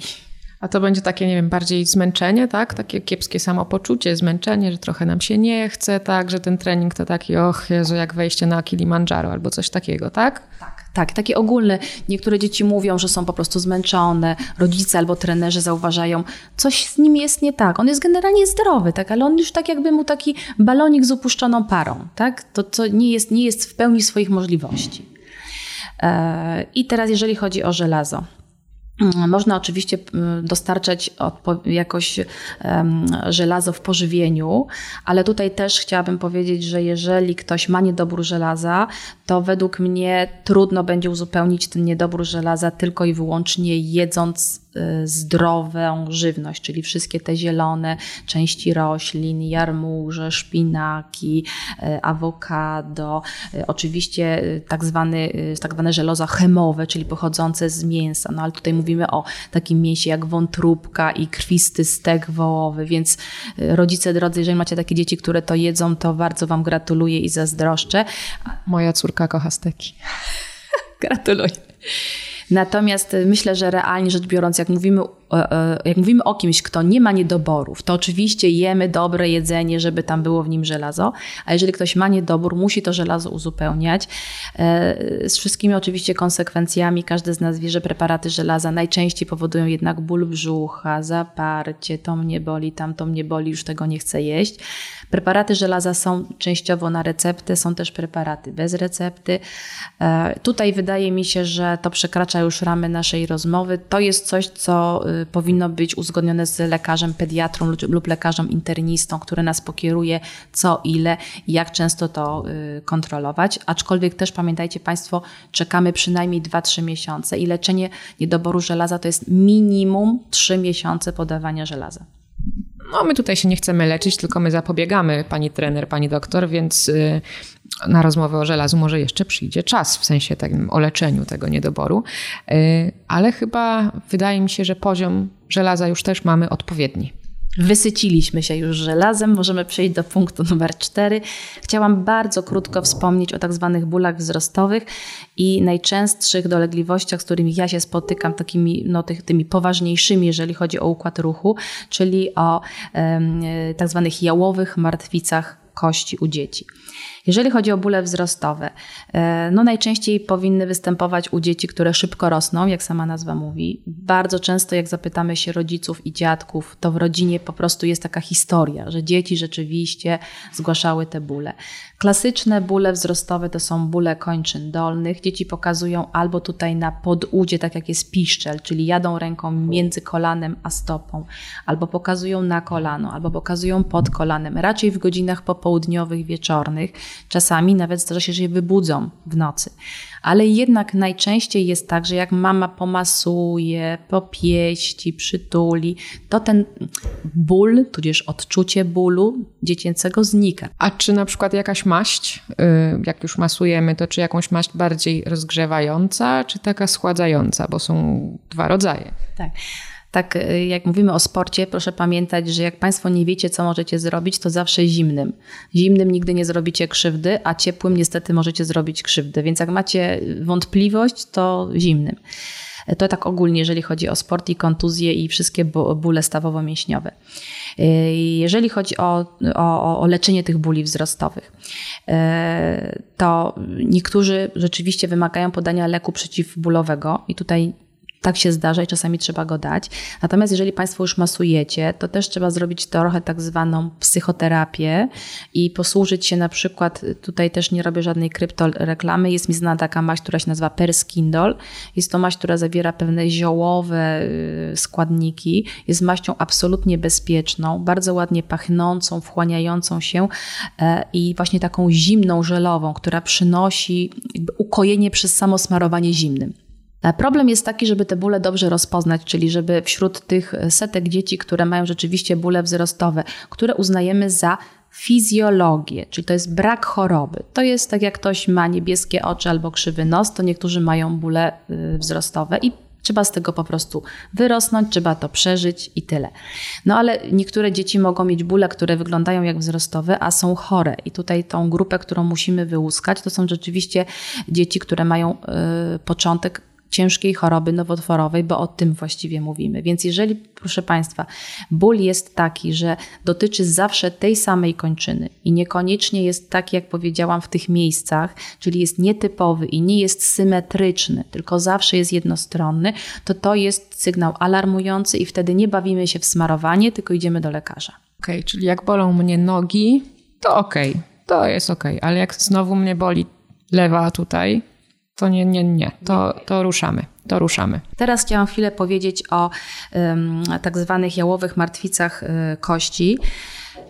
Speaker 2: A to będzie takie, nie wiem, bardziej zmęczenie, tak? Takie kiepskie samopoczucie, zmęczenie, że trochę nam się nie chce, tak? Że ten trening to taki, och Jezu, jak wejście na Kilimandżaro albo coś takiego, tak?
Speaker 3: Tak. Tak, takie ogólne. Niektóre dzieci mówią, że są po prostu zmęczone, rodzice albo trenerzy zauważają, coś z nim jest nie tak. On jest generalnie zdrowy, tak, ale on już tak jakby mu taki balonik z upuszczoną parą, tak? To, co nie jest, nie jest w pełni swoich możliwości. E, I teraz jeżeli chodzi o żelazo. Mm, można oczywiście mm, dostarczać jakoś żelazo w pożywieniu, ale tutaj też chciałabym powiedzieć, że jeżeli ktoś ma niedobór żelaza, to według mnie trudno będzie uzupełnić ten niedobór żelaza tylko i wyłącznie jedząc zdrową żywność, czyli wszystkie te zielone części roślin, jarmuże, szpinaki, y, awokado, y, oczywiście tak, zwany, tak zwane żelazo chemowe, czyli pochodzące z mięsa, no ale tutaj mówimy o takim mięsie jak wątróbka i krwisty stek wołowy, więc rodzice drodzy, jeżeli macie takie dzieci, które to jedzą, to bardzo Wam gratuluję i zazdroszczę.
Speaker 2: Moja córka kocha steki.
Speaker 3: Gratuluję. Natomiast y, myślę, że realnie rzecz biorąc, jak mówimy, jak mówimy o kimś, kto nie ma niedoborów, to oczywiście jemy dobre jedzenie, żeby tam było w nim żelazo, a jeżeli ktoś ma niedobór, musi to żelazo uzupełniać. E, z wszystkimi oczywiście konsekwencjami. Każdy z nas wie, że preparaty żelaza najczęściej powodują jednak ból brzucha, zaparcie, to mnie boli, tam to mnie boli, już tego nie chcę jeść. Preparaty żelaza są częściowo na receptę, są też preparaty bez recepty. Tutaj wydaje mi się, że to przekracza już ramy naszej rozmowy. To jest coś, co powinno być uzgodnione z lekarzem pediatrą lub lekarzem internistą, który nas pokieruje co ile i jak często to y, kontrolować. Aczkolwiek też pamiętajcie Państwo, czekamy przynajmniej 2-3 miesiące i leczenie niedoboru żelaza to jest minimum 3 miesiące podawania żelaza.
Speaker 2: no my tutaj się nie chcemy leczyć, tylko my zapobiegamy, pani trener, pani doktor, więc y, na rozmowę o żelazu może jeszcze przyjdzie czas, w sensie takim o leczeniu tego niedoboru, y, ale chyba wydaje mi się, że poziom żelaza już też mamy odpowiedni.
Speaker 3: Wysyciliśmy się już żelazem, możemy przejść do punktu numer cztery. Chciałam bardzo krótko wspomnieć o tak zwanych bólach wzrostowych i najczęstszych dolegliwościach, z którymi ja się spotykam, takimi no, tych, tymi poważniejszymi, jeżeli chodzi o układ ruchu, czyli o um, tak zwanych jałowych martwicach kości u dzieci. Jeżeli chodzi o bóle wzrostowe, e, no najczęściej powinny występować u dzieci, które szybko rosną, jak sama nazwa mówi. Bardzo często, jak zapytamy się rodziców i dziadków, to w rodzinie po prostu jest taka historia, że dzieci rzeczywiście zgłaszały te bóle. Klasyczne bóle wzrostowe to są bóle kończyn dolnych. Dzieci pokazują albo tutaj na podudzie, tak jak jest piszczel, czyli jadą ręką między kolanem a stopą, albo pokazują na kolano, albo pokazują pod kolanem, raczej w godzinach popołudniowych, wieczornych. Czasami nawet zdarza się, że je wybudzą w nocy. Ale jednak najczęściej jest tak, że jak mama pomasuje, popieści, przytuli, to ten ból, tudzież odczucie bólu dziecięcego znika.
Speaker 2: A czy na przykład jakaś maść, y, jak już masujemy, to czy jakąś maść bardziej rozgrzewająca, czy taka schładzająca, bo są dwa rodzaje?
Speaker 3: Tak tak y, jak mówimy o sporcie, proszę pamiętać, że jak Państwo nie wiecie, co możecie zrobić, to zawsze zimnym. Zimnym nigdy nie zrobicie krzywdy, a ciepłym niestety możecie zrobić krzywdę. Więc jak macie wątpliwość, to zimnym. To tak ogólnie, jeżeli chodzi o sport i kontuzje i wszystkie bóle stawowo-mięśniowe. Y, jeżeli chodzi o, o, o leczenie tych bóli wzrostowych, y, to niektórzy rzeczywiście wymagają podania leku przeciwbólowego i tutaj tak się zdarza i czasami trzeba go dać. Natomiast jeżeli Państwo już masujecie, to też trzeba zrobić trochę tak zwaną psychoterapię i posłużyć się na przykład, tutaj też nie robię żadnej kryptoreklamy, jest mi znana taka maść, która się nazywa Perskindol. Jest to maść, która zawiera pewne ziołowe y, składniki. Jest maścią absolutnie bezpieczną, bardzo ładnie pachnącą, wchłaniającą się e, i właśnie taką zimną, żelową, która przynosi ukojenie przez samo smarowanie zimnym. E, problem jest taki, żeby te bóle dobrze rozpoznać, czyli żeby wśród tych setek dzieci, które mają rzeczywiście bóle wzrostowe, które uznajemy za fizjologię, czyli to jest brak choroby. To jest tak, jak ktoś ma niebieskie oczy albo krzywy nos, to niektórzy mają bóle y, wzrostowe i Trzeba z tego po prostu wyrosnąć, trzeba to przeżyć i tyle. No ale niektóre dzieci mogą mieć bóle, które wyglądają jak wzrostowe, a są chore. I tutaj tą grupę, którą musimy wyłuskać, to są rzeczywiście dzieci, które mają y, początek ciężkiej choroby nowotworowej, bo o tym właściwie mówimy. Więc jeżeli, proszę Państwa, ból jest taki, że dotyczy zawsze tej samej kończyny i niekoniecznie jest taki, jak powiedziałam, w tych miejscach, czyli jest nietypowy i nie jest symetryczny, tylko zawsze jest jednostronny, to to jest sygnał alarmujący i wtedy nie bawimy się w smarowanie, tylko idziemy do lekarza.
Speaker 2: Okej, okay, czyli jak bolą mnie nogi, to okej, okay, to jest okej, okay. ale jak znowu mnie boli lewa tutaj, to nie, nie, nie. To, to ruszamy. To ruszamy.
Speaker 3: Teraz chciałam chwilę powiedzieć o um, tak zwanych jałowych martwicach y, kości.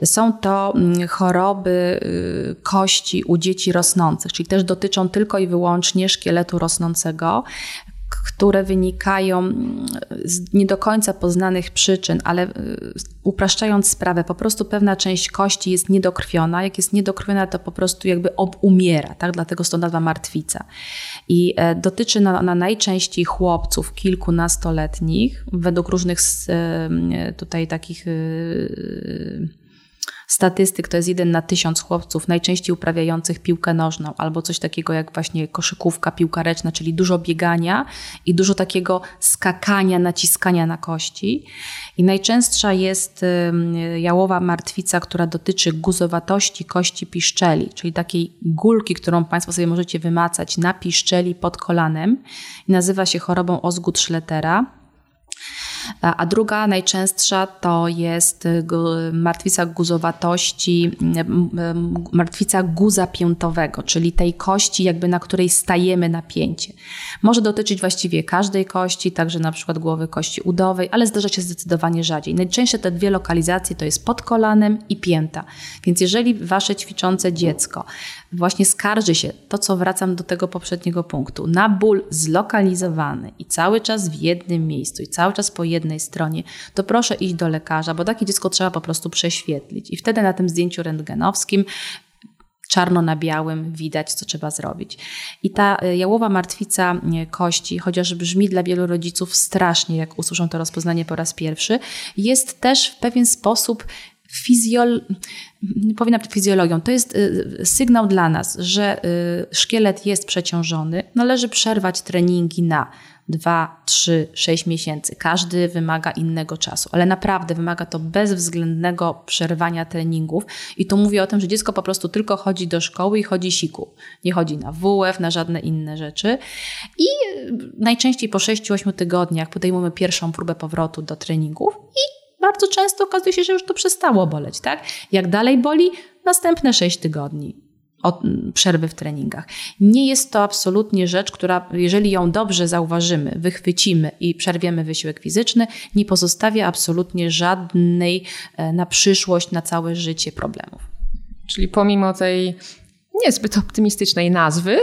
Speaker 3: Są to mm, choroby y, kości u dzieci rosnących, czyli też dotyczą tylko i wyłącznie szkieletu rosnącego które wynikają z nie do końca poznanych przyczyn, ale y, upraszczając sprawę, po prostu pewna część kości jest niedokrwiona. Jak jest niedokrwiona, to po prostu jakby obumiera, tak? dlatego stąd nazwa martwica. I e, dotyczy na, na najczęściej chłopców kilkunastoletnich, według różnych e, tutaj takich y, statystyk to jest jeden na tysiąc chłopców najczęściej uprawiających piłkę nożną albo coś takiego jak właśnie koszykówka, piłka ręczna, czyli dużo biegania i dużo takiego skakania, naciskania na kości. I najczęstsza jest jałowa martwica, która dotyczy guzowatości kości piszczeli, czyli takiej gulki, którą Państwo sobie możecie wymacać na piszczeli pod kolanem nazywa się chorobą Osgood-Schlettera. A druga najczęstsza to jest martwica guzowatości, martwica guza piętowego, czyli tej kości, jakby na której stajemy napięcie. Może dotyczyć właściwie każdej kości, także na przykład głowy kości udowej, ale zdarza się zdecydowanie rzadziej. Najczęściej te dwie lokalizacje to jest pod kolanem i pięta. Więc jeżeli wasze ćwiczące dziecko właśnie skarży się, to co wracam do tego poprzedniego punktu, na ból zlokalizowany i cały czas w jednym miejscu i cały czas po jednym jednej stronie, to proszę iść do lekarza, bo takie dziecko trzeba po prostu prześwietlić. I wtedy na tym zdjęciu rentgenowskim czarno na białym widać, co trzeba zrobić. I ta e, jałowa martwica e, kości, chociaż brzmi dla wielu rodziców strasznie, jak usłyszą to rozpoznanie po raz pierwszy, jest też w pewien sposób fizjol... nie powinna być fizjologią. To jest e, sygnał dla nas, że szkielet jest przeciążony. Należy przerwać treningi na 2, 3, 6 miesięcy. Każdy wymaga innego czasu, ale naprawdę wymaga to bezwzględnego przerwania treningów. I to mówię o tym, że dziecko po prostu tylko chodzi do szkoły i chodzi siku. Nie chodzi na WF, na żadne inne rzeczy. I najczęściej po 6-8 tygodniach podejmujemy pierwszą próbę powrotu do treningów i bardzo często okazuje się, że już to przestało boleć, tak? Jak dalej boli, następne 6 tygodni od przerwy w treningach. Nie jest to absolutnie rzecz, która, jeżeli ją dobrze zauważymy, wychwycimy i przerwiemy wysiłek fizyczny, nie pozostawia absolutnie żadnej e, na przyszłość, na całe życie problemów.
Speaker 2: Czyli pomimo tej niezbyt optymistycznej nazwy,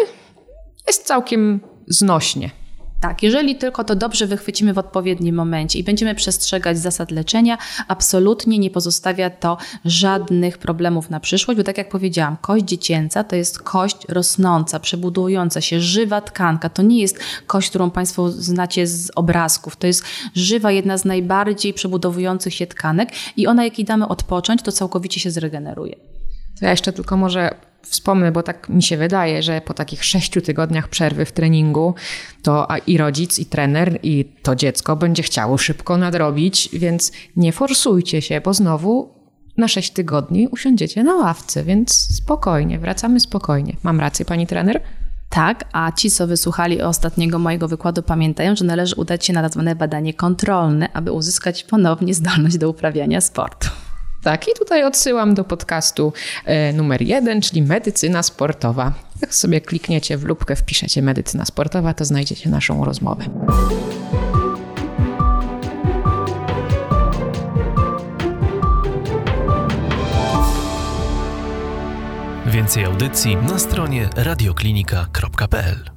Speaker 2: jest całkiem znośnie.
Speaker 3: Tak, jeżeli tylko to dobrze wychwycimy w odpowiednim momencie i będziemy przestrzegać zasad leczenia, absolutnie nie pozostawia to żadnych problemów na przyszłość, bo tak jak powiedziałam, kość dziecięca to jest kość rosnąca, przebudowująca się, żywa tkanka. To nie jest kość, którą Państwo znacie z obrazków. To jest żywa, jedna z najbardziej przebudowujących się tkanek i ona, jak jej damy odpocząć, to całkowicie się zregeneruje.
Speaker 2: To ja jeszcze tylko może wspomnę, bo tak mi się wydaje, że po takich sześciu tygodniach przerwy w treningu, to i rodzic, i trener, i to dziecko będzie chciało szybko nadrobić, więc nie forsujcie się, bo znowu na sześć tygodni usiądziecie na ławce, więc spokojnie, wracamy spokojnie. Mam rację, pani trener?
Speaker 3: Tak, a ci, co wysłuchali ostatniego mojego wykładu, pamiętają, że należy udać się na tak zwane badanie kontrolne, aby uzyskać ponownie zdolność do uprawiania sportu.
Speaker 2: Tak, i tutaj odsyłam do podcastu e, numer jeden, czyli medycyna sportowa. Jak sobie klikniecie w lubkę, wpiszecie medycyna sportowa, to znajdziecie naszą rozmowę.
Speaker 1: Więcej audycji na stronie radioklinika.pl